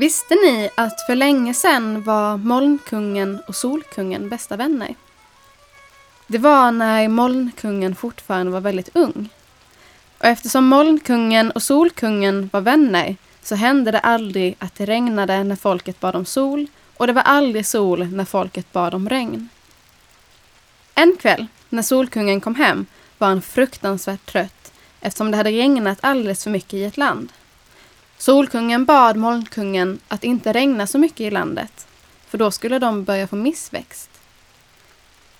Visste ni att för länge sedan var Molnkungen och Solkungen bästa vänner? Det var när Molnkungen fortfarande var väldigt ung. Och eftersom Molnkungen och Solkungen var vänner så hände det aldrig att det regnade när folket bad om sol och det var aldrig sol när folket bad om regn. En kväll, när Solkungen kom hem, var han fruktansvärt trött eftersom det hade regnat alldeles för mycket i ett land. Solkungen bad Molnkungen att inte regna så mycket i landet, för då skulle de börja få missväxt.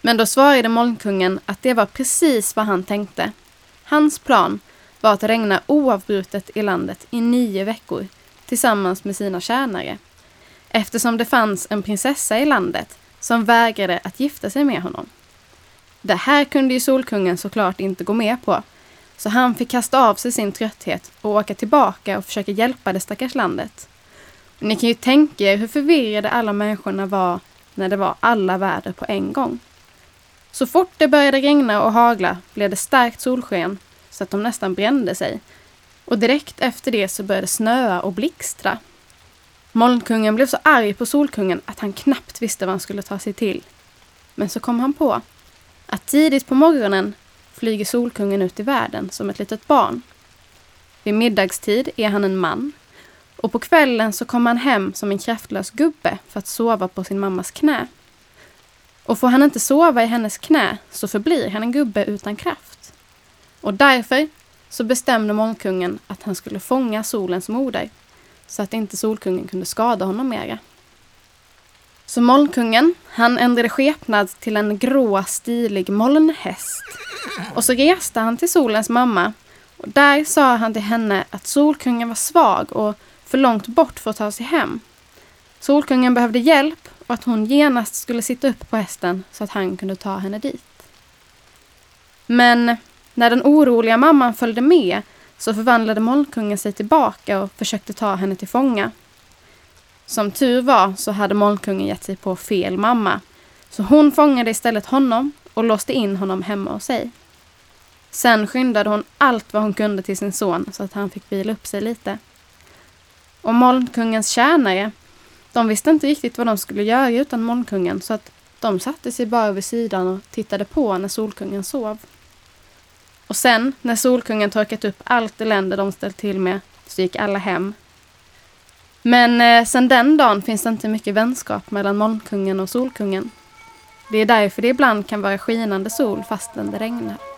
Men då svarade Molnkungen att det var precis vad han tänkte. Hans plan var att regna oavbrutet i landet i nio veckor tillsammans med sina tjänare. Eftersom det fanns en prinsessa i landet som vägrade att gifta sig med honom. Det här kunde ju Solkungen såklart inte gå med på så han fick kasta av sig sin trötthet och åka tillbaka och försöka hjälpa det stackars landet. Och ni kan ju tänka er hur förvirrade alla människorna var när det var alla väder på en gång. Så fort det började regna och hagla blev det starkt solsken så att de nästan brände sig. Och direkt efter det så började det snöa och blixtra. Molnkungen blev så arg på Solkungen att han knappt visste vad han skulle ta sig till. Men så kom han på att tidigt på morgonen flyger Solkungen ut i världen som ett litet barn. Vid middagstid är han en man och på kvällen så kommer han hem som en kraftlös gubbe för att sova på sin mammas knä. Och får han inte sova i hennes knä så förblir han en gubbe utan kraft. Och därför så bestämde mångkungen att han skulle fånga solens moder så att inte Solkungen kunde skada honom mera. Så Molnkungen, han ändrade skepnad till en grå stilig molnhäst. Och så reste han till Solens mamma och där sa han till henne att Solkungen var svag och för långt bort för att ta sig hem. Solkungen behövde hjälp och att hon genast skulle sitta upp på hästen så att han kunde ta henne dit. Men när den oroliga mamman följde med så förvandlade Molnkungen sig tillbaka och försökte ta henne till fånga. Som tur var så hade Molnkungen gett sig på fel mamma. Så hon fångade istället honom och låste in honom hemma hos sig. Sen skyndade hon allt vad hon kunde till sin son så att han fick vila upp sig lite. Och Molnkungens tjänare, de visste inte riktigt vad de skulle göra utan Molnkungen så att de satte sig bara vid sidan och tittade på när Solkungen sov. Och sen, när Solkungen torkat upp allt elände de ställt till med, så gick alla hem men eh, sen den dagen finns det inte mycket vänskap mellan Molnkungen och Solkungen. Det är därför det ibland kan vara skinande sol fastän det regnar.